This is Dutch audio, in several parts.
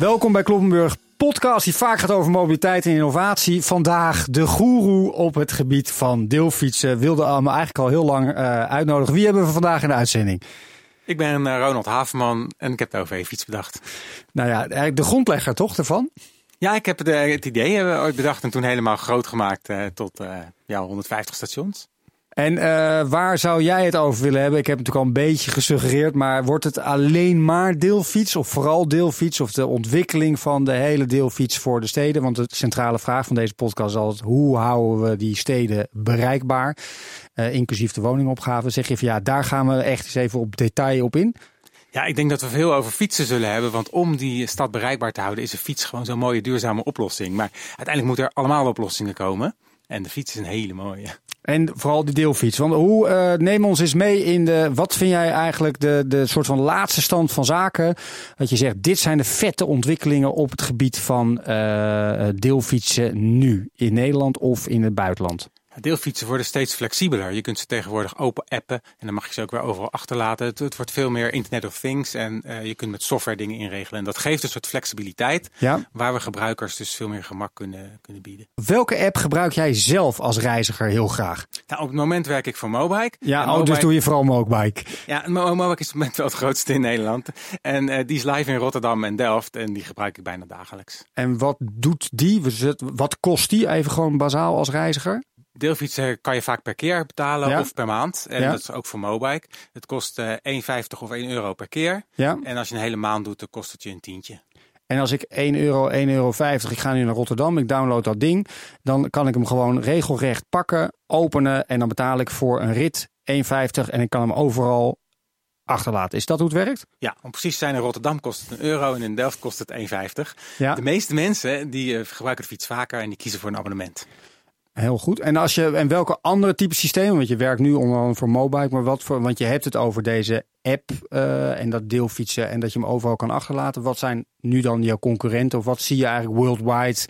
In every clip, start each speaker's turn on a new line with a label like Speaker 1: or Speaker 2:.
Speaker 1: Welkom bij Kloppenburg podcast die vaak gaat over mobiliteit en innovatie. Vandaag de goeroe op het gebied van deelfietsen. Wilde allemaal eigenlijk al heel lang uh, uitnodigen. Wie hebben we vandaag in de uitzending?
Speaker 2: Ik ben uh, Ronald Havenman en ik heb de OV-fiets bedacht.
Speaker 1: Nou ja, eigenlijk de grondlegger toch ervan?
Speaker 2: Ja, ik heb het, het idee ooit bedacht en toen helemaal groot gemaakt uh, tot ja, 150 stations.
Speaker 1: En uh, waar zou jij het over willen hebben? Ik heb het natuurlijk al een beetje gesuggereerd, maar wordt het alleen maar deelfiets of vooral deelfiets of de ontwikkeling van de hele deelfiets voor de steden? Want de centrale vraag van deze podcast is altijd hoe houden we die steden bereikbaar, uh, inclusief de woningopgave. Zeg je van ja, daar gaan we echt eens even op detail op in.
Speaker 2: Ja, ik denk dat we veel over fietsen zullen hebben. Want om die stad bereikbaar te houden, is een fiets gewoon zo'n mooie duurzame oplossing. Maar uiteindelijk moeten er allemaal oplossingen komen. En de fiets is een hele mooie.
Speaker 1: En vooral die deelfiets. Want hoe uh, neem ons eens mee in de. Wat vind jij eigenlijk de, de soort van laatste stand van zaken? Dat je zegt, dit zijn de vette ontwikkelingen op het gebied van uh, deelfietsen nu in Nederland of in het buitenland.
Speaker 2: Deelfietsen worden steeds flexibeler. Je kunt ze tegenwoordig open appen en dan mag je ze ook weer overal achterlaten. Het, het wordt veel meer Internet of Things en uh, je kunt met software dingen inregelen. En dat geeft een soort flexibiliteit ja. waar we gebruikers dus veel meer gemak kunnen, kunnen bieden.
Speaker 1: Welke app gebruik jij zelf als reiziger heel graag?
Speaker 2: Nou, op het moment werk ik voor Mobike.
Speaker 1: Ja, oh, Mobike... dus doe je vooral Mobike.
Speaker 2: Ja, Mobike is op het moment wel het grootste in Nederland. En uh, die is live in Rotterdam en Delft en die gebruik ik bijna dagelijks.
Speaker 1: En wat doet die? Wat kost die even gewoon bazaal als reiziger?
Speaker 2: Deelfietsen kan je vaak per keer betalen of per maand. En dat is ook voor Mobike. Het kost uh, eh, 1,50 of 1 euro per keer. Ja. En als je een hele maand doet, dan kost het je een tientje.
Speaker 1: En als ik 1 euro, 1,50 euro, ik ga nu naar Rotterdam, ik download dat ding. Dan kan ik hem gewoon regelrecht pakken, openen en dan betaal ik voor een rit 1,50 en ik kan hem overal achterlaten. Is dat hoe het werkt?
Speaker 2: Ja, om precies te zijn in Rotterdam kost het een euro en in Delft kost het 1,50. Ja. De meeste mensen die uh, gebruiken de fiets vaker en die kiezen voor een abonnement.
Speaker 1: Heel goed. En, als je, en welke andere type systemen? Want je werkt nu onder andere voor mobile, maar wat voor? Want je hebt het over deze app uh, en dat deelfietsen en dat je hem overal kan achterlaten. Wat zijn nu dan jouw concurrenten of wat zie je eigenlijk worldwide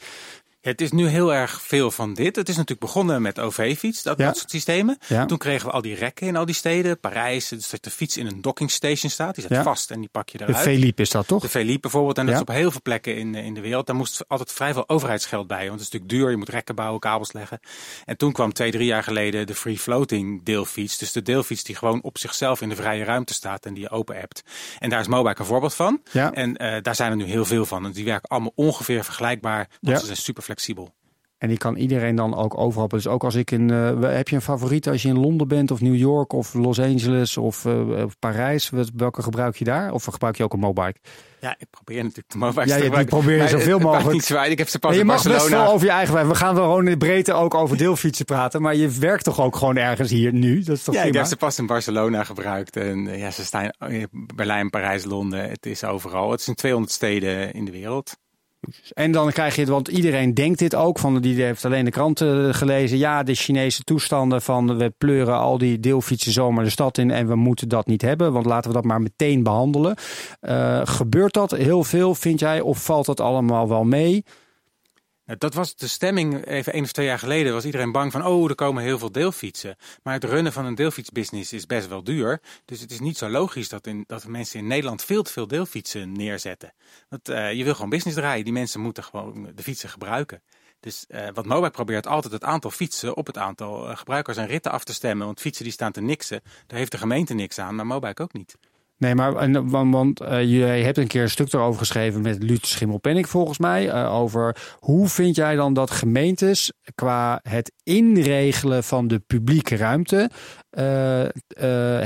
Speaker 2: het is nu heel erg veel van dit. Het is natuurlijk begonnen met OV-fiets, dat, dat soort systemen. Toen kregen we al die rekken in al die steden. Parijs, dus dat de fiets in een dockingstation staat. Die zit vast en die pak je eruit.
Speaker 1: De Velip is dat toch?
Speaker 2: De Velip bijvoorbeeld. En dat is op heel veel plekken in, in de wereld. Daar moest altijd vrij veel overheidsgeld bij. Want het is natuurlijk duur. Je moet rekken bouwen, kabels leggen. En toen kwam twee, drie jaar geleden de free floating deelfiets. Dus de deelfiets die gewoon op zichzelf in de vrije ruimte staat en die je open hebt. En daar is Mobike een voorbeeld van. En uh, daar zijn er nu heel veel van. En die werken allemaal ongeveer vergelijkbaar. Want ze zijn super flexibel.
Speaker 1: En die kan iedereen dan ook overal. Dus ook als ik in. Uh, heb je een favoriet als je in Londen bent, of New York, of Los Angeles, of, uh, Parijs? Welke gebruik je daar? Of gebruik je ook een mobike?
Speaker 2: Ja, ik probeer natuurlijk de mobike
Speaker 1: ja,
Speaker 2: te
Speaker 1: gebruiken. Ja, probeer je zoveel mogelijk.
Speaker 2: Niet zwaar. Ik heb ze pas
Speaker 1: je mag best wel over je eigen We gaan wel gewoon in de breedte ook over deelfietsen praten. Maar je werkt toch ook gewoon ergens hier nu? Dat is toch
Speaker 2: ja,
Speaker 1: prima?
Speaker 2: ik heb ze pas in Barcelona gebruikt. En ja, ze staan in Berlijn, Parijs, Londen. Het is overal. Het is in 200 steden in de wereld.
Speaker 1: En dan krijg je het, want iedereen denkt dit ook, van die heeft alleen de kranten gelezen. Ja, de Chinese toestanden van we pleuren al die deelfietsen zomaar de stad in en we moeten dat niet hebben, want laten we dat maar meteen behandelen. Uh, gebeurt dat heel veel, vind jij, of valt dat allemaal wel mee?
Speaker 2: Dat was de stemming even één of twee jaar geleden. Was iedereen bang van, oh, er komen heel veel deelfietsen. Maar het runnen van een deelfietsbusiness is best wel duur. Dus het is niet zo logisch dat, in, dat mensen in Nederland veel te veel deelfietsen neerzetten. Want uh, je wil gewoon business draaien. Die mensen moeten gewoon de fietsen gebruiken. Dus uh, wat Mobike probeert altijd het aantal fietsen op het aantal uh, gebruikers en ritten af te stemmen. Want fietsen die staan te niksen, daar heeft de gemeente niks aan, maar Mobike ook niet.
Speaker 1: Nee, maar en, want, want uh, je hebt een keer een stuk erover geschreven met Lut Schimmelpenning volgens mij. Uh, over hoe vind jij dan dat gemeentes qua het inregelen van de publieke ruimte uh,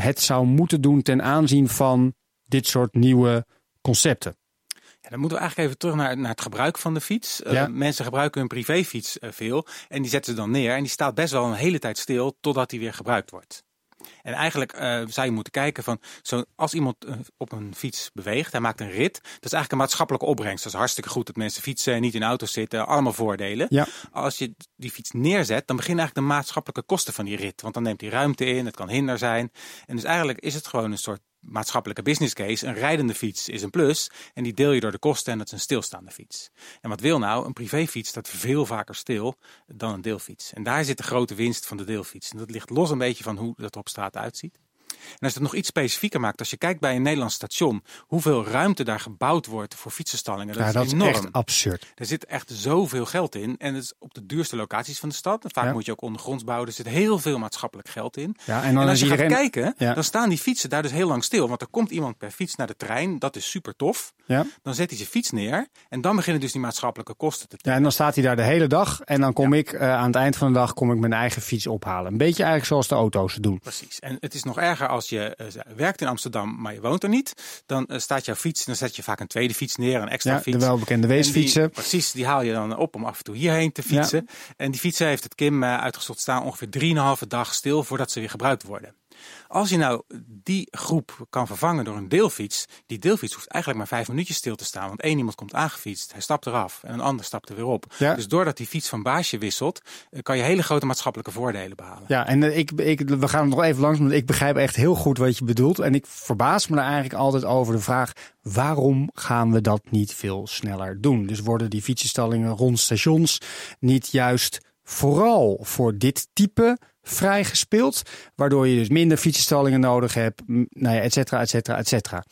Speaker 1: het zou moeten doen ten aanzien van dit soort nieuwe concepten?
Speaker 2: Ja, dan moeten we eigenlijk even terug naar, naar het gebruik van de fiets. Ja. mensen gebruiken hun privéfiets veel en die zetten ze dan neer. En die staat best wel een hele tijd stil totdat die weer gebruikt wordt. En eigenlijk uh, zou je moeten kijken van, zo, als iemand uh, op een fiets beweegt, hij maakt een rit, dat is eigenlijk een maatschappelijke opbrengst. Dat is hartstikke goed dat mensen fietsen, niet in auto's zitten, allemaal voordelen. Ja. Als je die fiets neerzet, dan beginnen eigenlijk de maatschappelijke kosten van die rit. Want dan neemt hij ruimte in, het kan hinder zijn. En dus eigenlijk is het gewoon een soort maatschappelijke business case. Een rijdende fiets is een plus en die deel je door de kosten en dat is een stilstaande fiets. En wat wil nou? Een privéfiets staat veel vaker stil dan een deelfiets. En daar zit de grote winst van de deelfiets. En dat ligt los een beetje van hoe dat op straat uitziet. En als je het nog iets specifieker maakt, als je kijkt bij een Nederlands station, hoeveel ruimte daar gebouwd wordt voor fietsenstallingen, dat,
Speaker 1: ja,
Speaker 2: is, enorm. echt
Speaker 1: absurd.
Speaker 2: Er zit echt zoveel geld in. En het is op de duurste locaties van de stad. En vaak moet je ook ondergronds bouwen. Er zit heel veel maatschappelijk geld in. Ja, en, dan als je iedereen... gaat kijken, dan staan die fietsen daar dus heel lang stil. Want er komt iemand per fiets naar de trein. Dat is super tof. Ja. Dan zet hij zijn fiets neer. En dan beginnen dus die maatschappelijke kosten te
Speaker 1: Ja, en dan staat hij daar de hele dag. En dan kom ik uh, aan het eind van de dag kom ik mijn eigen fiets ophalen. Een beetje eigenlijk zoals de auto's doen.
Speaker 2: Precies. En het is nog erger als je uh, werkt in Amsterdam, maar je woont er niet. Dan uh, staat jouw fiets. Dan zet je vaak een tweede fiets neer, een extra
Speaker 1: ja,
Speaker 2: fiets.
Speaker 1: De welbekende weesfietsen.
Speaker 2: precies, die haal je dan op om af en toe hierheen te fietsen. En die fietsen heeft het Kim uitgezocht staan ongeveer 3,5 dag stil voordat ze weer gebruikt worden. Als je nou die groep kan vervangen door een deelfiets, die deelfiets hoeft eigenlijk maar vijf minuutjes stil te staan. Want één iemand komt aangefietst, hij stapt eraf en een ander stapt er weer op. Dus doordat die fiets van baasje wisselt, eh, kan je hele grote maatschappelijke voordelen behalen.
Speaker 1: Ja, en eh, ik, ik, we gaan nog even langs, want ik begrijp echt heel goed wat je bedoelt. En ik verbaas me er eigenlijk altijd over de vraag, waarom gaan we dat niet veel sneller doen? Dus worden die fietsenstallingen rond stations niet juist vooral voor dit type vrijgespeeld. Waardoor je dus minder fietsenstallingen nodig hebt, nou ja, et cetera, et cetera, et cetera.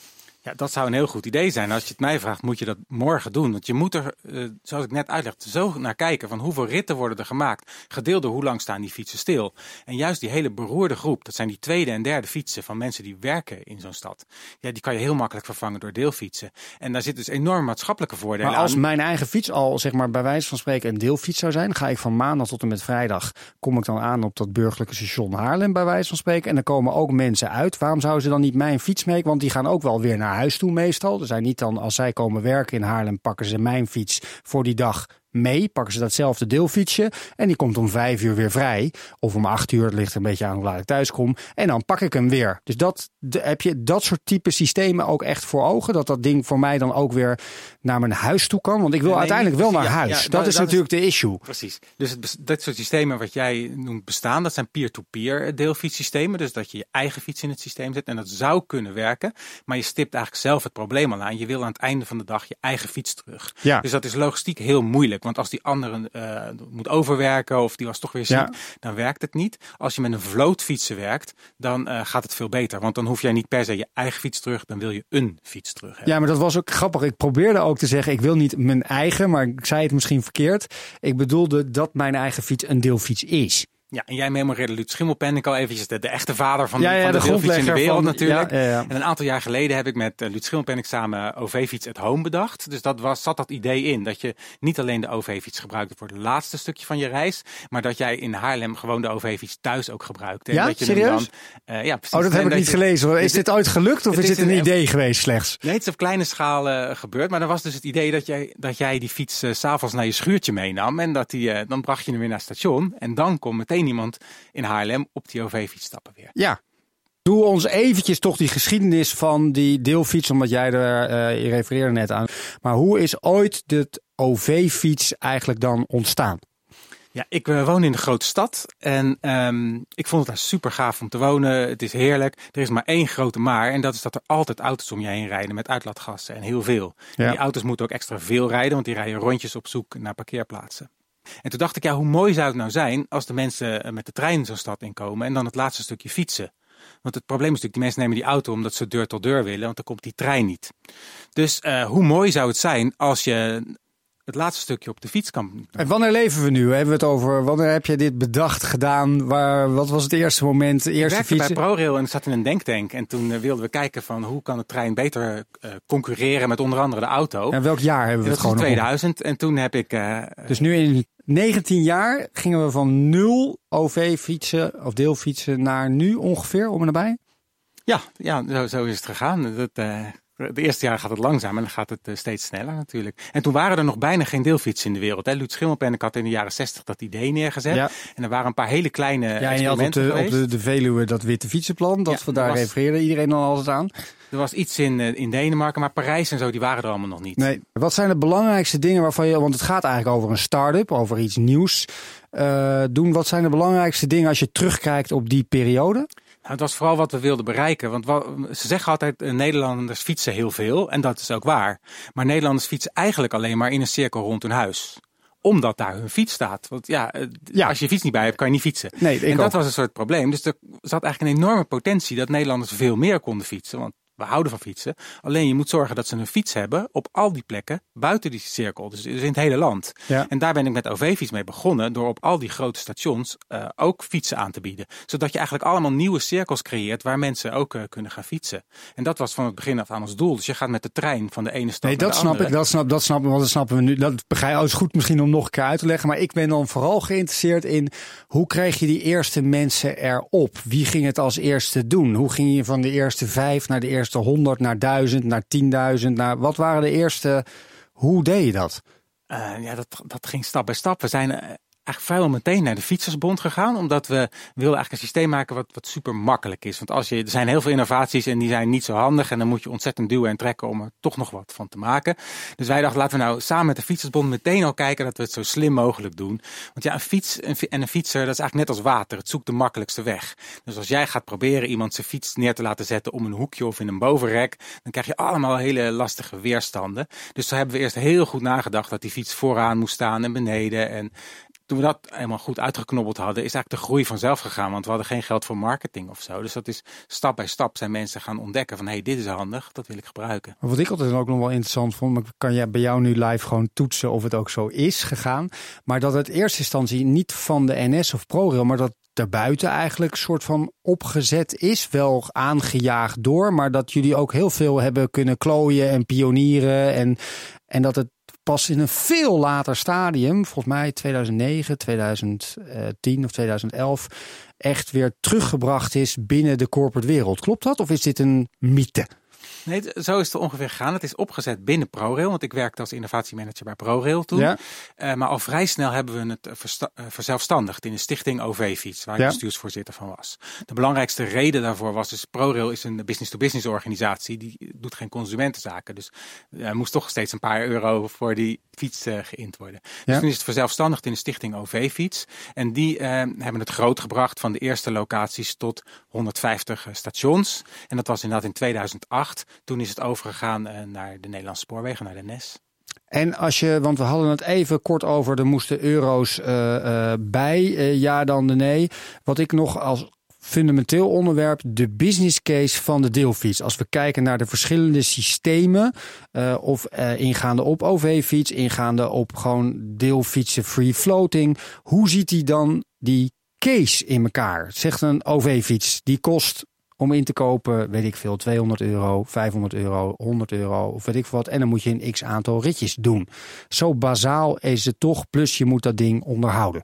Speaker 2: Ja, dat zou een heel goed idee zijn. Als je het mij vraagt, moet je dat morgen doen. Want je moet er, uh, zoals ik net uitlegde, zo naar kijken van hoeveel ritten worden er gemaakt. Gedeeld door hoe lang staan die fietsen stil. En juist die hele beroerde groep, dat zijn die tweede en derde fietsen van mensen die werken in zo'n stad. Ja, die kan je heel makkelijk vervangen door deelfietsen. En daar zit dus enorm maatschappelijke voordelen
Speaker 1: maar als mijn eigen fiets al, zeg maar, bij wijze van spreken een deelfiets zou zijn, ga ik van maandag tot en met vrijdag, kom ik dan aan op dat burgerlijke station Haarlem, bij wijze van spreken. En dan komen ook mensen uit. Waarom zouden ze dan niet mijn fiets mee? Want die gaan ook wel weer naar huis toe meestal. Er zijn niet dan, als zij komen werken in Haarlem, pakken ze mijn fiets voor die dag mee, pakken ze datzelfde deelfietsje en die komt om vijf uur weer vrij. Of om acht uur, het ligt een beetje aan hoe laat ik thuis kom. En dan pak ik hem weer. Dus dat, heb je dat soort type systemen ook echt voor ogen? Dat dat ding voor mij dan ook weer naar mijn huis toe kan? Want ik wil uiteindelijk wel naar huis. dat, is natuurlijk de issue.
Speaker 2: Precies. Dus het, dat soort systemen wat jij noemt bestaan, dat zijn peer-to-peer deelfietssystemen. Dus dat je je eigen fiets in het systeem zet en dat zou kunnen werken. Maar je stipt eigenlijk zelf het probleem al aan. Je wil aan het einde van de dag je eigen fiets terug. Ja. Dus dat is logistiek heel moeilijk. Want als die andere uh, moet overwerken of die was toch weer ziek, dan werkt het niet. Als je met een vlootfietsen werkt, dan uh, gaat het veel beter. Want dan hoef jij niet per se je eigen fiets terug, dan wil je een fiets terug hebben.
Speaker 1: Ja, maar dat was ook grappig. Ik probeerde ook te zeggen, ik wil niet mijn eigen, maar ik zei het misschien verkeerd. Ik bedoelde dat mijn eigen fiets een deelfiets is.
Speaker 2: Ja, en jij memoreerde Luut Schimmelpenninck al eventjes, de, de, echte vader van, ja, van de, de in de wereld van, natuurlijk. Ja, en een aantal jaar geleden heb ik met uh, Luut Schimmelpenninck samen OV-fiets at home bedacht. Dus dat was, zat dat idee in, dat je niet alleen de OV-fiets gebruikte voor het laatste stukje van je reis, maar dat jij in Haarlem gewoon de OV-fiets thuis ook gebruikte.
Speaker 1: Ja,
Speaker 2: dat je
Speaker 1: serieus? Dan, uh, ja, precies. Oh, dat heb ik niet gelezen. Hoor. Is dit ooit gelukt of is, dit een, een idee geweest slechts?
Speaker 2: Nee, het is op kleine schaal uh, gebeurd, maar dan was dus het idee dat jij, dat jij die fiets s s'avonds naar je schuurtje meenam en dat die, dan bracht je hem weer naar het station en dan kon meteen iemand in Haarlem op die OV-fiets stappen weer.
Speaker 1: Ja. Doe ons eventjes toch die geschiedenis van die deelfiets, omdat jij er, uh, je refereerde net aan. Maar hoe is ooit de OV-fiets eigenlijk dan ontstaan?
Speaker 2: Ja, ik uh, woon in de grote stad en um, ik vond het daar super gaaf om te wonen. Het is heerlijk. Er is maar één grote maar en dat is dat er altijd auto's om je heen rijden met uitlaatgassen en heel veel. Ja. die auto's moeten ook extra veel rijden, want die rijden rondjes op zoek naar parkeerplaatsen. En toen dacht ik, ja, hoe mooi zou het nou zijn als de mensen eh, met de trein zo'n stad inkomen en dan het laatste stukje fietsen. Want het probleem is natuurlijk, die mensen nemen die auto omdat ze deur tot deur willen, want dan komt die trein niet. Dus uh, hoe mooi zou het zijn als je het laatste stukje op de fiets kan.
Speaker 1: En wanneer leven we nu? Hebben we het over? Wanneer heb je dit bedacht gedaan? Waar, wat was het eerste moment?
Speaker 2: De
Speaker 1: eerste
Speaker 2: ik werkte bij ProRail en zat in een denktank. En toen uh, wilden we kijken van hoe kan de trein beter uh, concurreren met onder andere de auto.
Speaker 1: En welk jaar hebben we het gewoon?
Speaker 2: 2000. En toen heb ik.
Speaker 1: Uh, dus nu in 19 jaar gingen we van nul OV-fietsen of deelfietsen naar nu ongeveer om en nabij?
Speaker 2: Ja, ja zo, zo is het gegaan. Dat, de eerste jaar gaat het langzaam en dan gaat het eh, steeds sneller natuurlijk. En toen waren er nog bijna geen deelfietsen in de wereld. Hè. Luut Schimmelpenninck had in de jaren 60 dat idee neergezet. En er waren een paar hele kleine ja, en je had op
Speaker 1: de, op de, de Veluwe dat witte fietsenplan. Dat we daar was, refereerde iedereen dan altijd aan.
Speaker 2: Er was iets in, eh, in Denemarken, maar Parijs en zo, die waren er allemaal nog niet.
Speaker 1: Nee. Wat zijn de belangrijkste dingen waarvan je, want het gaat eigenlijk over een start-up, over iets nieuws uh, doen. Wat zijn de belangrijkste dingen als je terugkijkt op die periode?
Speaker 2: Nou, het was vooral wat we wilden bereiken. Want wat, ze zeggen altijd, uh, Nederlanders fietsen heel veel. En dat is ook waar. Maar Nederlanders fietsen eigenlijk alleen maar in een cirkel rond hun huis. omdat daar hun fiets staat. Want ja, ja, als je je fiets niet bij hebt, kan je niet fietsen.
Speaker 1: Nee,
Speaker 2: en dat was een soort probleem. Dus er zat eigenlijk een enorme potentie dat Nederlanders veel meer konden fietsen. Want we houden van fietsen. Alleen je moet zorgen dat ze een fiets hebben op al die plekken buiten die cirkel. Dus, dus in het hele land. Ja. En daar ben ik met OV-fiets mee begonnen. Door op al die grote stations uh, ook fietsen aan te bieden. Zodat je eigenlijk allemaal nieuwe cirkels creëert waar mensen ook uh, kunnen gaan fietsen. En dat was van het begin af aan ons doel. Dus je gaat met de trein van de ene stad
Speaker 1: nee,
Speaker 2: naar
Speaker 1: dat
Speaker 2: de
Speaker 1: snap
Speaker 2: andere.
Speaker 1: ik. Dat snap, dat snappen we. Dat snappen we nu. Dat begrijp ik. is goed misschien om nog een keer uit te leggen. Maar ik ben dan vooral geïnteresseerd in hoe kreeg je die eerste mensen erop? Wie ging het als eerste doen? Hoe ging je van de eerste vijf naar de eerste honderd naar duizend, naar tienduizend, naar wat waren de eerste? Hoe deed je dat?
Speaker 2: Uh, ja, dat, dat ging stap bij stap. We zijn uh, eigenlijk vrijwel meteen naar de Fietsersbond gegaan. Omdat we wilden eigenlijk een systeem maken wat, wat super makkelijk is. Want als je, er zijn heel veel innovaties en die zijn niet zo handig. En dan moet je ontzettend duwen en trekken om er toch nog wat van te maken. Dus wij dachten, laten we nou samen met de Fietsersbond meteen al kijken dat we het zo slim mogelijk doen. Want ja, een fiets en een fietser, dat is eigenlijk net als water. Het zoekt de makkelijkste weg. Dus als jij gaat proberen iemand zijn fiets neer te laten zetten om een hoekje of in een bovenrek. Dan krijg je allemaal hele lastige weerstanden. Dus toen hebben we eerst heel goed nagedacht dat die fiets vooraan moest staan en beneden. En toen we dat helemaal goed uitgeknobbeld hadden, is eigenlijk de groei vanzelf gegaan. Want we hadden geen geld voor marketing of zo. Dus dat is stap bij stap zijn mensen gaan ontdekken van hé, hey, dit is handig, dat wil ik gebruiken.
Speaker 1: Wat ik altijd ook nog wel interessant vond, maar kan jij bij jou nu live gewoon toetsen of het ook zo is gegaan. Maar dat het in eerste instantie niet van de NS of ProRail, maar dat daarbuiten eigenlijk soort van opgezet is. Wel aangejaagd door, maar dat jullie ook heel veel hebben kunnen klooien en pionieren. En, en dat het pas in een veel later stadium, volgens mij 2009, 2010 of 2011, echt weer teruggebracht is binnen de corporate wereld. Klopt dat of is dit een mythe?
Speaker 2: Nee, zo is het ongeveer gegaan. Het is opgezet binnen ProRail, want ik werkte als innovatiemanager bij ProRail toen. Ja. Uh, maar al vrij snel hebben we het uh, verzelfstandigd in de stichting OV-fiets, waar ik ja. bestuursvoorzitter van was. De belangrijkste reden daarvoor was dus ProRail is een business-to-business organisatie, die doet geen consumentenzaken. Dus er moest toch steeds een paar euro voor die fiets geïnd worden. Dus toen is het verzelfstandigd in de stichting OV-fiets. En die hebben het groot gebracht van de eerste locaties tot 150 stations. En dat was inderdaad in 2008. Toen is het overgegaan uh, naar de Nederlandse spoorwegen, naar de NS.
Speaker 1: En als je, want we hadden het even kort over, er moesten euro's uh, bij, ja dan de nee. Wat ik nog als fundamenteel onderwerp, de business case van de deelfiets. Als we kijken naar de verschillende systemen, of ingaande op OV-fiets, ingaande op gewoon deelfietsen free floating. Hoe ziet die dan die case in elkaar? Zegt een OV-fiets, die kost om in te kopen, weet ik veel, 200 euro, 500 euro, 100 euro of weet ik veel wat. En dan moet je een x aantal ritjes doen. Zo bazaal is het toch, plus je moet dat ding onderhouden.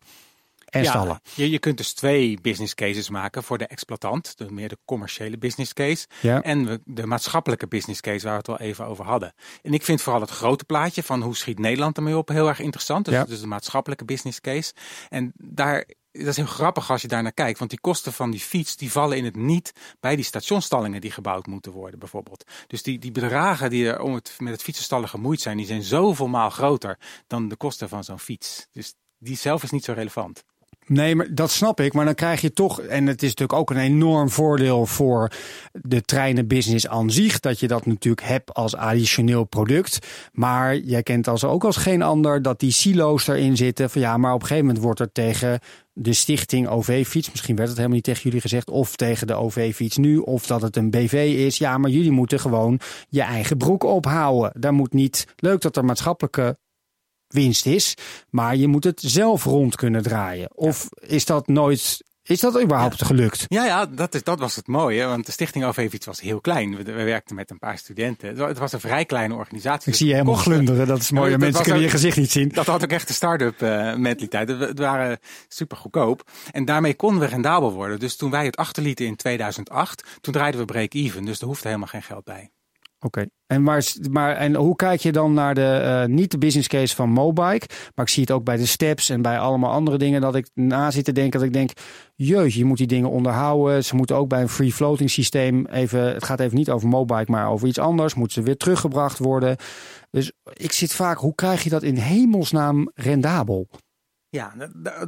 Speaker 1: En
Speaker 2: ja,
Speaker 1: stallen.
Speaker 2: Je, je kunt dus twee business cases maken voor de exploitant, de meer de commerciële business case,
Speaker 1: ja.
Speaker 2: en de maatschappelijke business case waar we het al even over hadden. En ik vind vooral het grote plaatje van hoe schiet Nederland ermee op heel erg interessant. Dus,
Speaker 1: ja.
Speaker 2: dus de maatschappelijke business case. En daar dat is heel grappig als je daar naar kijkt. Want die kosten van die fiets die vallen in het niet bij die stationstallingen die gebouwd moeten worden, bijvoorbeeld. Dus die, die bedragen die er om het, met het fietsenstallen gemoeid zijn, die zijn zoveel maal groter dan de kosten van zo'n fiets. Dus die zelf is niet zo relevant.
Speaker 1: Nee, maar dat snap ik. Maar dan krijg je toch, en het is natuurlijk ook een enorm voordeel voor de treinenbusiness aan zich, dat je dat natuurlijk hebt als additioneel product. Maar jij kent als ook als geen ander dat die silo's erin zitten. Van ja, maar op een gegeven moment wordt er tegen de stichting OV-fiets, misschien werd het helemaal niet tegen jullie gezegd, of tegen de OV-fiets nu, of dat het een BV is. Ja, maar jullie moeten gewoon je eigen broek ophouden. Daar moet niet, leuk dat er maatschappelijke winst is, maar je moet het zelf rond kunnen draaien. Of ja. is dat nooit is dat überhaupt
Speaker 2: ja.
Speaker 1: gelukt?
Speaker 2: Ja, ja dat, is, dat was het mooie. Want de Stichting OV-fiets was heel klein. We, we, werkten met een paar studenten. Het was een vrij kleine organisatie.
Speaker 1: Ik dus zie je helemaal kosten. glunderen. Dat is mooi. Ja, Mensen kunnen ook, je gezicht niet zien.
Speaker 2: Dat had ook echt de start-up uh, mentaliteit. Het waren super goedkoop. En daarmee konden we rendabel worden. Dus toen wij het achterlieten in 2008, toen draaiden we break-even. Dus er hoefde helemaal geen geld bij.
Speaker 1: Oké, en, maar, maar, en hoe kijk je dan naar de, uh, niet de business case van Mobike, maar ik zie het ook bij de steps en bij allemaal andere dingen dat ik na zit te denken dat ik denk, jeetje, je moet die dingen onderhouden. Ze moeten ook bij een free floating systeem even, het gaat even niet over Mobike, maar over iets anders, moeten ze weer teruggebracht worden. Dus ik zit vaak, hoe krijg je dat in hemelsnaam rendabel?
Speaker 2: Ja,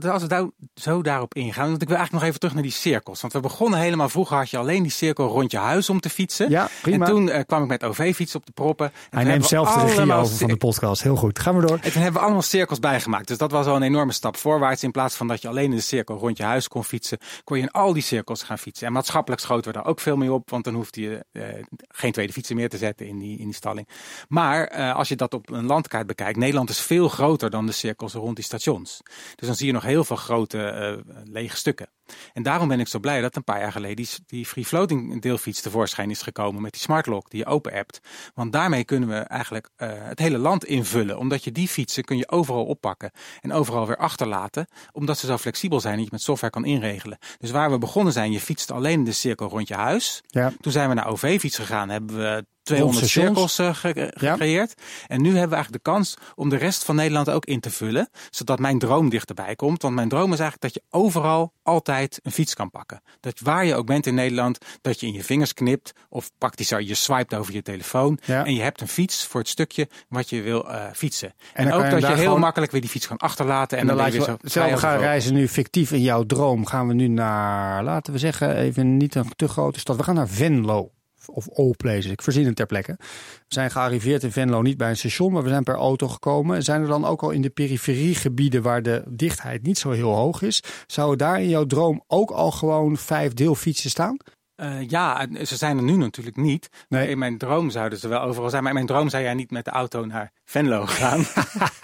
Speaker 2: als we daar, zo daarop ingaan, want ik wil eigenlijk nog even terug naar die cirkels. Want we begonnen helemaal vroeger had je alleen die cirkel rond je huis om te fietsen.
Speaker 1: Ja, prima.
Speaker 2: En toen uh, kwam ik met OV-fiets op de proppen.
Speaker 1: Hij neemt zelf de regie over van de podcast. Heel goed, gaan we door.
Speaker 2: En toen hebben we allemaal cirkels bijgemaakt. Dus dat was al een enorme stap voorwaarts. In plaats van dat je alleen in de cirkel rond je huis kon fietsen, kon je in al die cirkels gaan fietsen. En maatschappelijk schoten we daar ook veel mee op, want dan hoefde je uh, geen tweede fietsen meer te zetten in die, in die stalling. Maar uh, als je dat op een landkaart bekijkt, Nederland is veel groter dan de cirkels rond die stations. Dus dan zie je nog heel veel grote uh, lege stukken. En daarom ben ik zo blij dat een paar jaar geleden die, die free floating deelfiets tevoorschijn is gekomen met die smart lock die je open appt. Want daarmee kunnen we eigenlijk uh, het hele land invullen. Omdat je die fietsen kun je overal oppakken en overal weer achterlaten. Omdat ze zo flexibel zijn dat je met software kan inregelen. Dus waar we begonnen zijn, je fietst alleen in de cirkel rond je huis. Ja. Toen zijn we naar OV-fiets gegaan, hebben we 200 cirkels uh, gecreëerd. En nu hebben we eigenlijk de kans om de rest van Nederland ook in te vullen. Zodat mijn droom dichterbij komt. Want mijn droom is eigenlijk dat je overal altijd een fiets kan pakken. Dat waar je ook bent in Nederland, dat je in je vingers knipt. Of praktisch je swipet over je telefoon. Ja. En je hebt een fiets voor het stukje wat je wil uh, fietsen. En, en ook dat je, heel gewoon... makkelijk weer die fiets kan achterlaten. En,
Speaker 1: en dan, dan laat je zo. gaan reizen nu fictief in jouw droom. Gaan we nu naar, laten we zeggen, even niet een te grote stad. We gaan naar Venlo of all places. Ik verzin het ter plekke. We zijn gearriveerd in Venlo niet bij een station, maar we zijn per auto gekomen. Zijn er dan ook al in de periferiegebieden waar de dichtheid niet zo heel hoog is, zouden daar in jouw droom ook al gewoon vijf deelfietsen staan?
Speaker 2: Uh, ja, ze zijn er nu natuurlijk niet. Nee. In mijn droom zouden ze wel overal zijn. Maar in mijn droom zou jij niet met de auto naar Venlo gaan.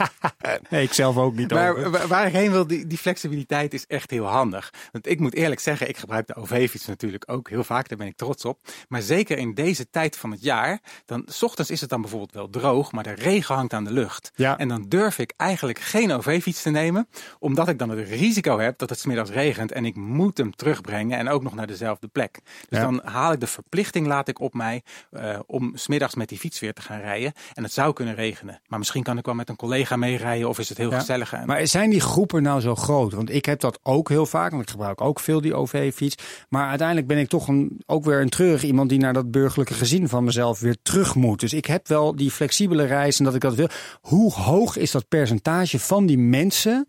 Speaker 1: nee, ik zelf ook niet.
Speaker 2: Maar waar ik heen wil, die, die, flexibiliteit is echt heel handig. Want ik moet eerlijk zeggen, ik gebruik de OV-fiets natuurlijk ook heel vaak. Daar ben ik trots op. Maar zeker in deze tijd van het jaar, dan s ochtends is het dan bijvoorbeeld wel droog, maar de regen hangt aan de lucht. Ja. En dan durf ik eigenlijk geen OV-fiets te nemen, omdat ik dan het risico heb dat het smiddags regent en ik moet hem terugbrengen en ook nog naar dezelfde plek. Dus dan haal ik de verplichting, laat ik op mij, uh, om smiddags met die fiets weer te gaan rijden. En het zou kunnen regenen. Maar misschien kan ik wel met een collega meerijden of is het heel gezellig.
Speaker 1: Maar zijn die groepen nou zo groot? Want ik heb dat ook heel vaak, want ik gebruik ook veel die OV-fiets. Maar uiteindelijk ben ik toch een, ook weer een treurig iemand die naar dat burgerlijke gezin van mezelf weer terug moet. Dus ik heb wel die flexibele reis en dat ik dat wil. Hoe hoog is dat percentage van die mensen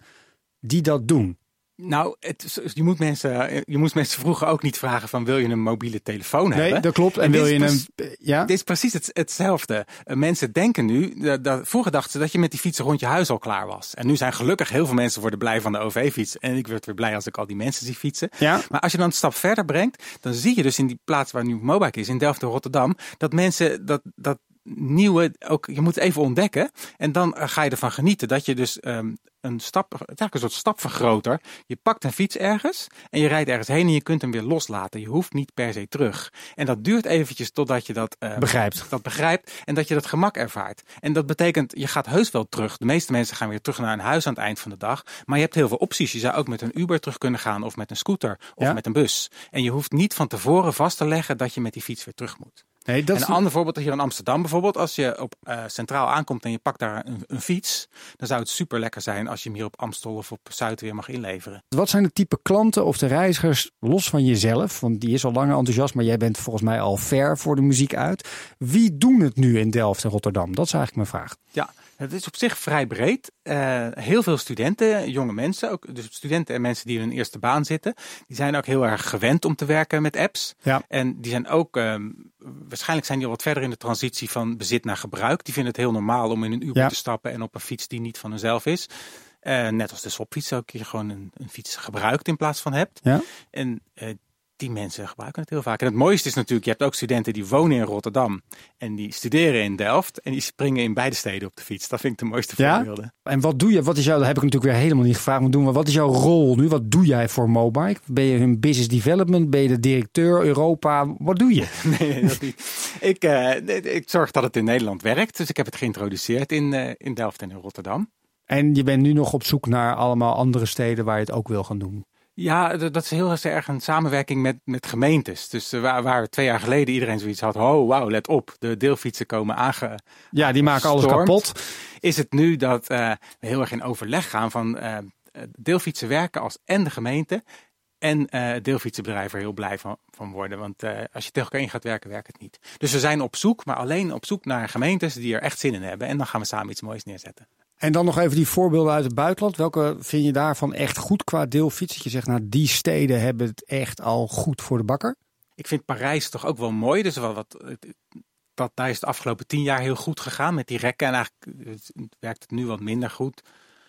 Speaker 1: die dat doen?
Speaker 2: Nou, het, je, moet mensen, je moet mensen vroeger ook niet vragen van wil je een mobiele telefoon hebben?
Speaker 1: Nee, dat klopt. En, wil je een...
Speaker 2: Ja? Dit is precies het, hetzelfde. Eh, mensen denken nu, dat, dat, vroeger dachten ze dat je met die fietsen rond je huis al klaar was. En nu zijn gelukkig heel veel mensen worden blij van de OV-fiets. En ik word weer blij als ik al die mensen zie fietsen. Ja? Maar als je dan een stap verder brengt, dan zie je dus in die plaats waar nu Mobike is, in Delft en Rotterdam, dat mensen dat, dat nieuwe, ook, je moet even ontdekken. En dan eh, ga je ervan genieten dat je dus um, een stap, het eigenlijk een soort stapvergroter. Je pakt een fiets ergens en je rijdt ergens heen en je kunt hem weer loslaten. Je hoeft niet per se terug. En dat duurt eventjes totdat je dat,
Speaker 1: uh, begrijpt.
Speaker 2: dat begrijpt en dat je dat gemak ervaart. En dat betekent, je gaat heus wel terug. De meeste mensen gaan weer terug naar een huis aan het eind van de dag. Maar je hebt heel veel opties. Je zou ook met een Uber terug kunnen gaan of met een scooter of met een bus. En je hoeft niet van tevoren vast te leggen dat je met die fiets weer terug moet. Nee, dat en een ander voorbeeld hier in Amsterdam bijvoorbeeld. Als je op uh, Centraal aankomt en je pakt daar een, een, fiets. Dan zou het super lekker zijn als je hem hier op Amstel of op Zuid weer mag inleveren.
Speaker 1: Wat zijn de type klanten of de reizigers los van jezelf? Want die is al langer enthousiast, maar jij bent volgens mij al ver voor de muziek uit. Wie doen het nu in Delft en Rotterdam? Dat is eigenlijk mijn vraag.
Speaker 2: Ja, het is op zich vrij breed. Uh, heel veel studenten, jonge mensen, ook dus studenten en mensen die in hun eerste baan zitten, die zijn ook heel erg gewend om te werken met apps. Ja. En die zijn ook, uh, waarschijnlijk zijn die al wat verder in de transitie van bezit naar gebruik. Die vinden het heel normaal om in een Uber te stappen en op een fiets die niet van hunzelf is. Uh, net als de swapfiets ook je gewoon een, een, fiets gebruikt in plaats van hebt. Ja. En uh, die mensen gebruiken het heel vaak. En het mooiste is natuurlijk, je hebt ook studenten die wonen in Rotterdam en die studeren in Delft en die springen in beide steden op de fiets. Dat vind ik de mooiste voorbeelden.
Speaker 1: Ja? En wat doe je? Wat is jouw, dat heb ik natuurlijk weer helemaal niet gevraagd, maar doen we. Wat is jouw rol nu? Wat doe jij voor Mobike? Ben je hun business development? Ben je de directeur Europa? Wat doe je?
Speaker 2: nee, dat niet. Ik, uh, ik zorg dat het in Nederland werkt, dus ik heb het geïntroduceerd in, uh, in Delft en in Rotterdam.
Speaker 1: En je bent nu nog op zoek naar allemaal andere steden waar je het ook wil gaan doen?
Speaker 2: Ja, dat is heel erg een samenwerking met, met gemeentes. Dus uh, waar, waar twee jaar geleden iedereen zoiets had, oh wauw, let op, de deelfietsen komen aange...
Speaker 1: Ja, die maken alles kapot.
Speaker 2: Is het nu dat uh, we heel erg in overleg gaan van uh, deelfietsen werken als en de gemeente en uh, deelfietsenbedrijven er heel blij van, van worden. Want uh, als je tegen elkaar in gaat werken, werkt het niet. Dus we zijn op zoek, maar alleen op zoek naar gemeentes die er echt zin in hebben. En dan gaan we samen iets moois neerzetten.
Speaker 1: En dan nog even die voorbeelden uit het buitenland. Welke vind je daarvan echt goed qua deelfiets? Dat je zegt, nou die steden hebben het echt al goed voor de bakker.
Speaker 2: Ik vind Parijs toch ook wel mooi. Dus wel wat, dat, daar is het afgelopen tien jaar heel goed gegaan met die rekken. En eigenlijk werkt het nu wat minder goed.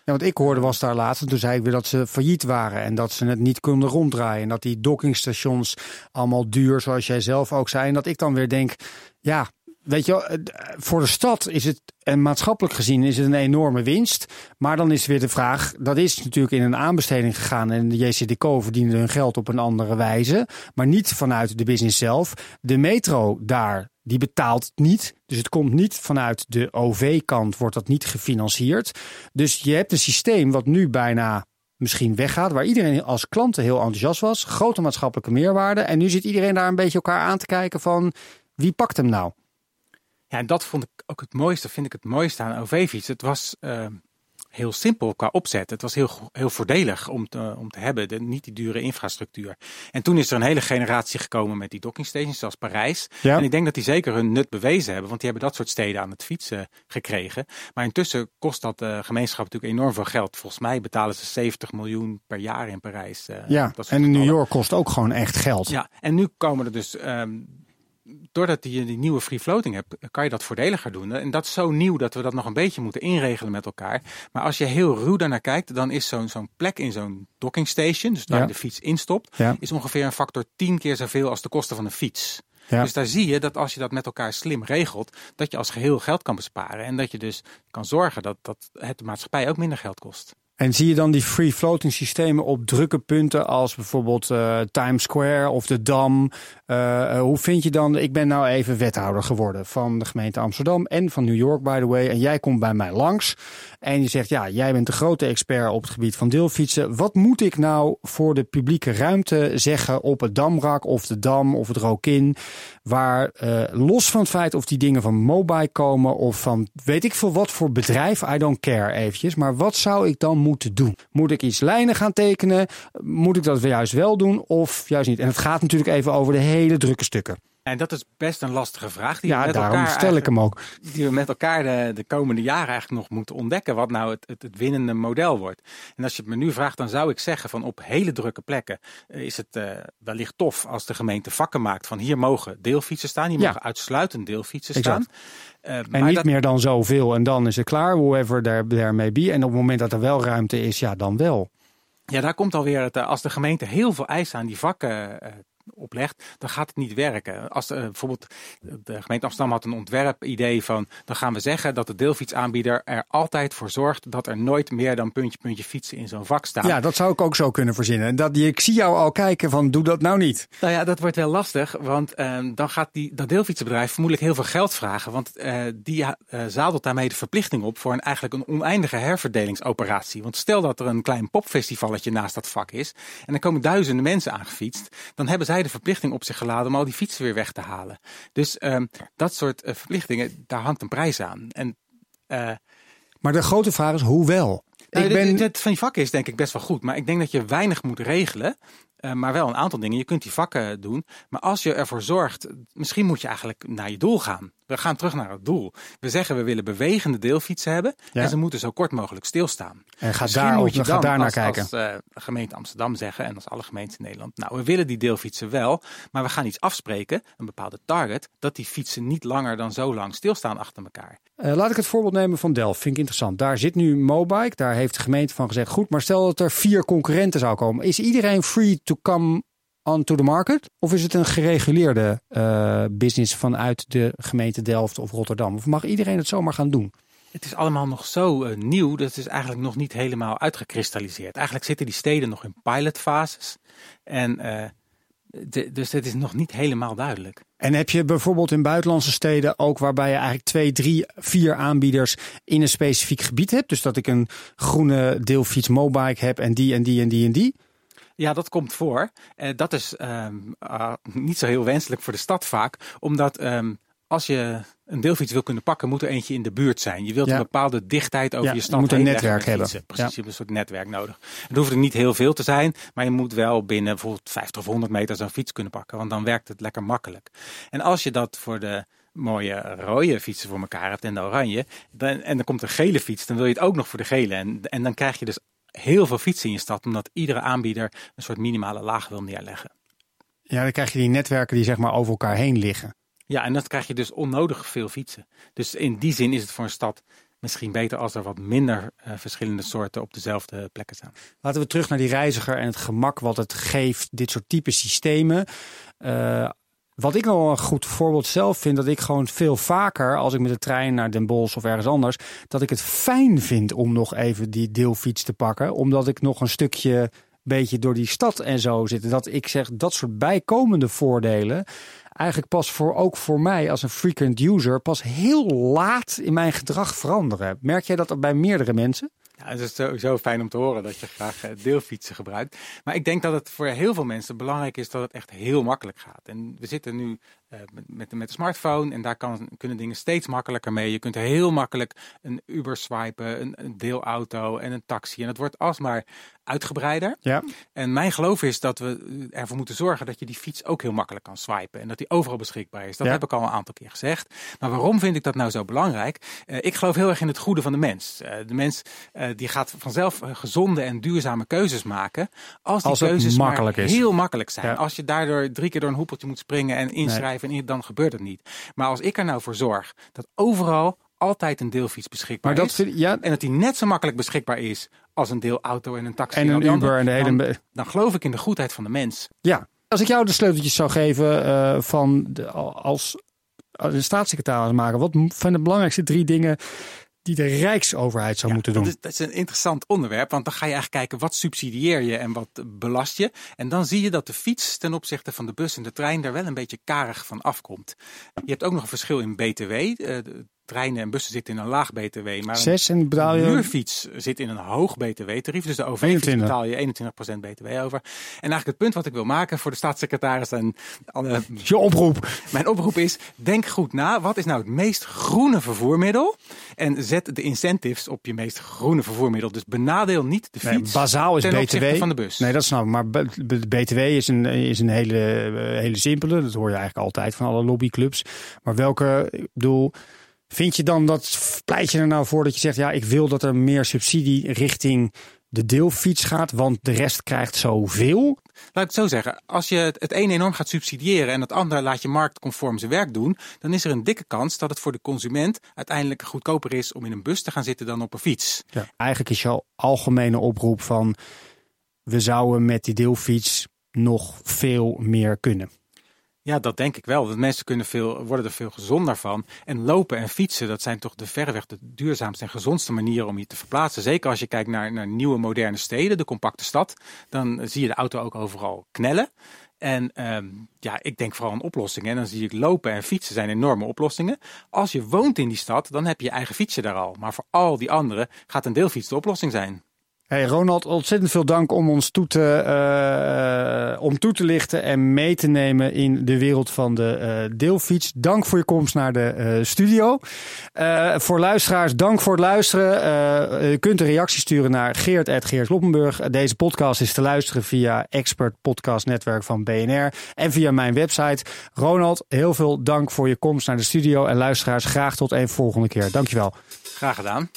Speaker 1: Ja, wat ik hoorde was daar laatst, toen zei ik weer dat ze failliet waren en dat ze het niet konden ronddraaien. En dat die dockingstations allemaal duur, zoals jij zelf ook zei. En dat ik dan weer denk, ja, weet je, voor de stad is het, en maatschappelijk gezien, is het een enorme winst. Maar dan is weer de vraag, dat is natuurlijk in een aanbesteding gegaan. En de JCDCO verdiende hun geld op een andere wijze. Maar niet vanuit de business zelf. De metro daar, die betaalt niet. Dus het komt niet vanuit de OV-kant, wordt dat niet gefinancierd. Dus je hebt een systeem wat nu bijna misschien weggaat. Waar iedereen als klanten heel enthousiast was. Grote maatschappelijke meerwaarde. En nu zit iedereen daar een beetje elkaar aan te kijken van wie pakt hem nou?
Speaker 2: Ja, en dat vond ik ook het mooiste, vind ik het mooiste aan OV-fiets. Het was uh, heel simpel qua opzet. Het was heel, heel voordelig om te, om te hebben, de, niet die dure infrastructuur. En toen is er een hele generatie gekomen met die dockingstations, zoals Parijs. Ja. En ik denk dat die zeker hun nut bewezen hebben, want die hebben dat soort steden aan het fietsen gekregen. Maar intussen kost dat de gemeenschap natuurlijk enorm veel geld. Volgens mij betalen ze 70 miljoen per jaar in Parijs.
Speaker 1: Uh, ja, en in New York kost ook gewoon echt geld.
Speaker 2: Ja, en nu komen er dus... Um, doordat je die nieuwe free floating hebt, kan je dat voordeliger doen. En dat is zo nieuw dat we dat nog een beetje moeten inregelen met elkaar. Maar als je heel ruw daarnaar kijkt, dan is zo'n zo'n plek in zo'n docking station, dus waar je de fiets instopt, ja. is ongeveer een factor 10 keer zoveel als de kosten van een fiets. Ja. Dus daar zie je dat als je dat met elkaar slim regelt, dat je als geheel geld kan besparen. En dat je dus kan zorgen dat, dat het de maatschappij ook minder geld kost.
Speaker 1: En zie je dan die free floating systemen op drukke punten als bijvoorbeeld uh, Times Square of de Dam? Uh, hoe vind je dan, ik ben nou even wethouder geworden van de gemeente Amsterdam en van New York by the way. En jij komt bij mij langs en je zegt ja, jij bent de grote expert op het gebied van deelfietsen. Wat moet ik nou voor de publieke ruimte zeggen op het Damrak of de Dam of het Rokin? Waar los van het feit of die dingen van Mobile komen of van weet ik veel wat voor bedrijf, I don't care eventjes. Maar wat zou ik dan moeten doen? Moet ik iets lijnen gaan tekenen? Moet ik dat juist wel doen of juist niet? En het gaat natuurlijk even over de hele drukke stukken.
Speaker 2: En dat is best een lastige vraag. Die
Speaker 1: ja,
Speaker 2: met
Speaker 1: daarom
Speaker 2: elkaar
Speaker 1: stel ik hem ook.
Speaker 2: Die we met elkaar de, de komende jaren eigenlijk nog moeten ontdekken. Wat nou het, het, het, winnende model wordt. En als je het me nu vraagt, dan zou ik zeggen van op hele drukke plekken eh, is het uh, wellicht tof als de gemeente vakken maakt van hier mogen deelfietsen staan. Hier ja. mogen uitsluitend deelfietsen exact. staan.
Speaker 1: Uh, en niet dat... meer dan zoveel en dan is het klaar, whoever there, there may be. En op het moment dat er wel ruimte is, ja dan wel.
Speaker 2: Ja, daar komt alweer het, als de gemeente heel veel eisen aan die vakken oplegt, dan gaat het niet werken. Als uh, bijvoorbeeld de gemeente Amsterdam had een ontwerpidee van, dan gaan we zeggen dat de deelfietsaanbieder er altijd voor zorgt dat er nooit meer dan puntje puntje fietsen in zo'n vak staan.
Speaker 1: Ja, dat zou ik ook zo kunnen verzinnen. Dat, ik zie jou al kijken van, doe dat nou niet.
Speaker 2: Nou ja, dat wordt wel lastig, want uh, dan gaat die, dat deelfietsenbedrijf vermoedelijk heel veel geld vragen, want uh, die zadelt daarmee de verplichting op voor een, eigenlijk een oneindige herverdelingsoperatie. Want stel dat er een klein popfestivalletje naast dat vak is en er komen duizenden mensen aangefietst, dan hebben zij de verplichting op zich geladen om al die fietsen weer weg te halen. Dus uh, dat soort uh, verplichtingen, daar hangt een prijs aan. En,
Speaker 1: uh, maar de grote vraag is, hoe wel?
Speaker 2: Nou, ik ben... Het van die vakken is denk ik best wel goed. Maar ik denk dat je weinig moet regelen. Uh, maar wel een aantal dingen. Je kunt die vakken doen. Maar als je ervoor zorgt, misschien moet je eigenlijk naar je doel gaan. We gaan terug naar het doel. We zeggen we willen bewegende deelfietsen hebben. Ja. En ze moeten zo kort mogelijk stilstaan.
Speaker 1: En ga daar, moet je dan, daar naar
Speaker 2: als,
Speaker 1: kijken.
Speaker 2: Als uh, gemeente Amsterdam zeggen en als alle gemeenten in Nederland. Nou, we willen die deelfietsen wel. Maar we gaan iets afspreken, een bepaalde target. Dat die fietsen niet langer dan zo lang stilstaan achter elkaar.
Speaker 1: Uh, laat ik het voorbeeld nemen van Delft. Vind ik interessant. Daar zit nu Mobike. Daar heeft de gemeente van gezegd. Goed, maar stel dat er vier concurrenten zou komen. Is iedereen free to come onto the market? Of is het een gereguleerde uh, business vanuit de gemeente Delft of Rotterdam? Of mag iedereen het zomaar gaan doen?
Speaker 2: Het is allemaal nog zo uh, nieuw, dat is eigenlijk nog niet helemaal uitgekristalliseerd. Eigenlijk zitten die steden nog in pilotfases. En uh, de, dus het is nog niet helemaal duidelijk.
Speaker 1: En heb je bijvoorbeeld in buitenlandse steden ook waarbij je eigenlijk twee, drie, vier aanbieders in een specifiek gebied hebt? Dus dat ik een groene deelfiets mobike heb en die en die en die en die?
Speaker 2: Ja, dat komt voor. Uh, dat is um, uh, niet zo heel wenselijk voor de stad vaak, omdat um, als je een deelfiets wil kunnen pakken, moet er eentje in de buurt zijn. Je wilt ja. een bepaalde dichtheid over
Speaker 1: ja,
Speaker 2: je stad
Speaker 1: je moet een netwerk hebben.
Speaker 2: Precies, ja. je hebt een soort netwerk nodig. Het hoeft er niet heel veel te zijn, maar je moet wel binnen bijvoorbeeld 50 of 100 meter zo'n fiets kunnen pakken, want dan werkt het lekker makkelijk. En als je dat voor de mooie rode fietsen voor elkaar hebt en de oranje, dan, en dan komt een gele fiets, dan wil je het ook nog voor de gele. En, en dan krijg je dus heel veel fietsen in je stad, omdat iedere aanbieder een soort minimale laag wil neerleggen.
Speaker 1: Ja, dan krijg je die netwerken die zeg maar over elkaar heen liggen.
Speaker 2: Ja, en dan krijg je dus onnodig veel fietsen. Dus in die zin is het voor een stad misschien beter als er wat minder uh, verschillende soorten op dezelfde plekken staan.
Speaker 1: Laten we terug naar die reiziger en het gemak wat het geeft, dit soort type systemen. Uh, wat ik wel een goed voorbeeld zelf vind, dat ik gewoon veel vaker, als ik met de trein naar Den Bosch of ergens anders, dat ik het fijn vind om nog even die deelfiets te pakken. Omdat ik nog een stukje beetje door die stad en zo zit. Dat ik zeg, dat soort bijkomende voordelen eigenlijk pas voor, ook voor mij als een frequent user, pas heel laat in mijn gedrag veranderen. Merk jij dat bij meerdere mensen?
Speaker 2: Ja, het is sowieso fijn om te horen dat je graag eh, deelfietsen gebruikt. Maar ik denk dat het voor heel veel mensen belangrijk is dat het echt heel makkelijk gaat. En we zitten nu uh, met, met de smartphone en daar kan, kunnen dingen steeds makkelijker mee. Je kunt heel makkelijk een Uber swipen, een, een deelauto en een taxi. En het wordt alsmaar uitgebreider.
Speaker 1: Ja.
Speaker 2: En mijn geloof is dat we ervoor moeten zorgen dat je die fiets ook heel makkelijk kan swipen. En dat die overal beschikbaar is. Dat heb ik al een aantal keer gezegd. Maar waarom vind ik dat nou zo belangrijk? Uh, ik geloof heel erg in het goede van de mens. Uh, de mens die gaat vanzelf gezonde en duurzame keuzes maken. Als die
Speaker 1: als
Speaker 2: keuzes
Speaker 1: makkelijk
Speaker 2: maar
Speaker 1: is.
Speaker 2: heel makkelijk zijn. Ja. Als je daardoor drie keer door een hoepeltje moet springen en inschrijven, nee. Dan gebeurt het niet. Maar als ik er nou voor zorg dat overal altijd een deelfiets beschikbaar
Speaker 1: maar dat
Speaker 2: is.
Speaker 1: Ja.
Speaker 2: En dat die net zo makkelijk beschikbaar is als een deelauto en een taxi.
Speaker 1: En een Uber andere, en de hele...
Speaker 2: Dan, dan, geloof ik in de goedheid van de mens.
Speaker 1: Ja. Als ik jou de sleuteltjes zou geven uh, van de, als, als een staatssecretaris maken. Wat zijn de belangrijkste drie dingen die de Rijksoverheid zou
Speaker 2: ja,
Speaker 1: moeten doen?
Speaker 2: Dat is, dat is, een interessant onderwerp, want dan ga je eigenlijk kijken wat subsidieer je en wat belast je. En dan zie je dat de fiets ten opzichte van de bus en de trein daar wel een beetje karig van afkomt. Je hebt ook nog een verschil in BTW. Treinen en bussen zitten in een laag BTW. Maar
Speaker 1: Zes en betaal je...
Speaker 2: een huurfiets zit in een hoog BTW-tarief. Dus de OV-fiets betaal je 21% BTW over. En eigenlijk het punt wat ik wil maken voor de staatssecretaris en alle...
Speaker 1: Je oproep.
Speaker 2: Mijn oproep is, denk goed na. Wat is nou het meest groene vervoermiddel? En zet de incentives op je meest groene vervoermiddel. Dus benadeel niet de fiets
Speaker 1: nee, bazaal is
Speaker 2: ten
Speaker 1: BTW.
Speaker 2: van de bus.
Speaker 1: Nee, dat snap ik. Maar BTW is een, is een hele, hele simpele. Dat hoor je eigenlijk altijd van alle lobbyclubs. Maar welke, ik bedoel... Vind je dan dat pleit je er nou voor dat je zegt, ja, ik wil dat er meer subsidie richting de deelfiets gaat, want de rest krijgt zoveel?
Speaker 2: Laat ik het zo zeggen, als je het een enorm gaat subsidiëren en het andere laat je marktconform zijn werk doen, dan is er een dikke kans dat het voor de consument uiteindelijk goedkoper is om in een bus te gaan zitten dan op een fiets.
Speaker 1: Ja, eigenlijk is jouw algemene oproep van we zouden met die deelfiets nog veel meer kunnen.
Speaker 2: Ja, dat denk ik wel. Dat mensen kunnen veel, worden er veel gezonder van. En lopen en fietsen, dat zijn toch de verreweg de duurzaamste en gezondste manieren om je te verplaatsen. Zeker als je kijkt naar, naar nieuwe moderne steden, de compacte stad. Dan zie je de auto ook overal knellen. En um, ja, ik denk vooral aan oplossingen. En dan zie ik lopen en fietsen zijn enorme oplossingen. Als je woont in die stad, dan heb je je eigen fietsje daar al. Maar voor al die anderen gaat een deelfiets de oplossing zijn.
Speaker 1: Hey Ronald, ontzettend veel dank om ons toe te, uh, om toe te lichten en mee te nemen in de wereld van de uh, deelfiets. Dank voor je komst naar de studio. voor luisteraars, dank voor het luisteren. je kunt een reactie sturen naar Geert Loppenburg. Deze podcast is te luisteren via Expert Podcast Netwerk van BNR en via mijn website. Ronald, heel veel dank voor je komst naar de studio en luisteraars graag tot een volgende keer. Dankjewel.
Speaker 2: Graag gedaan.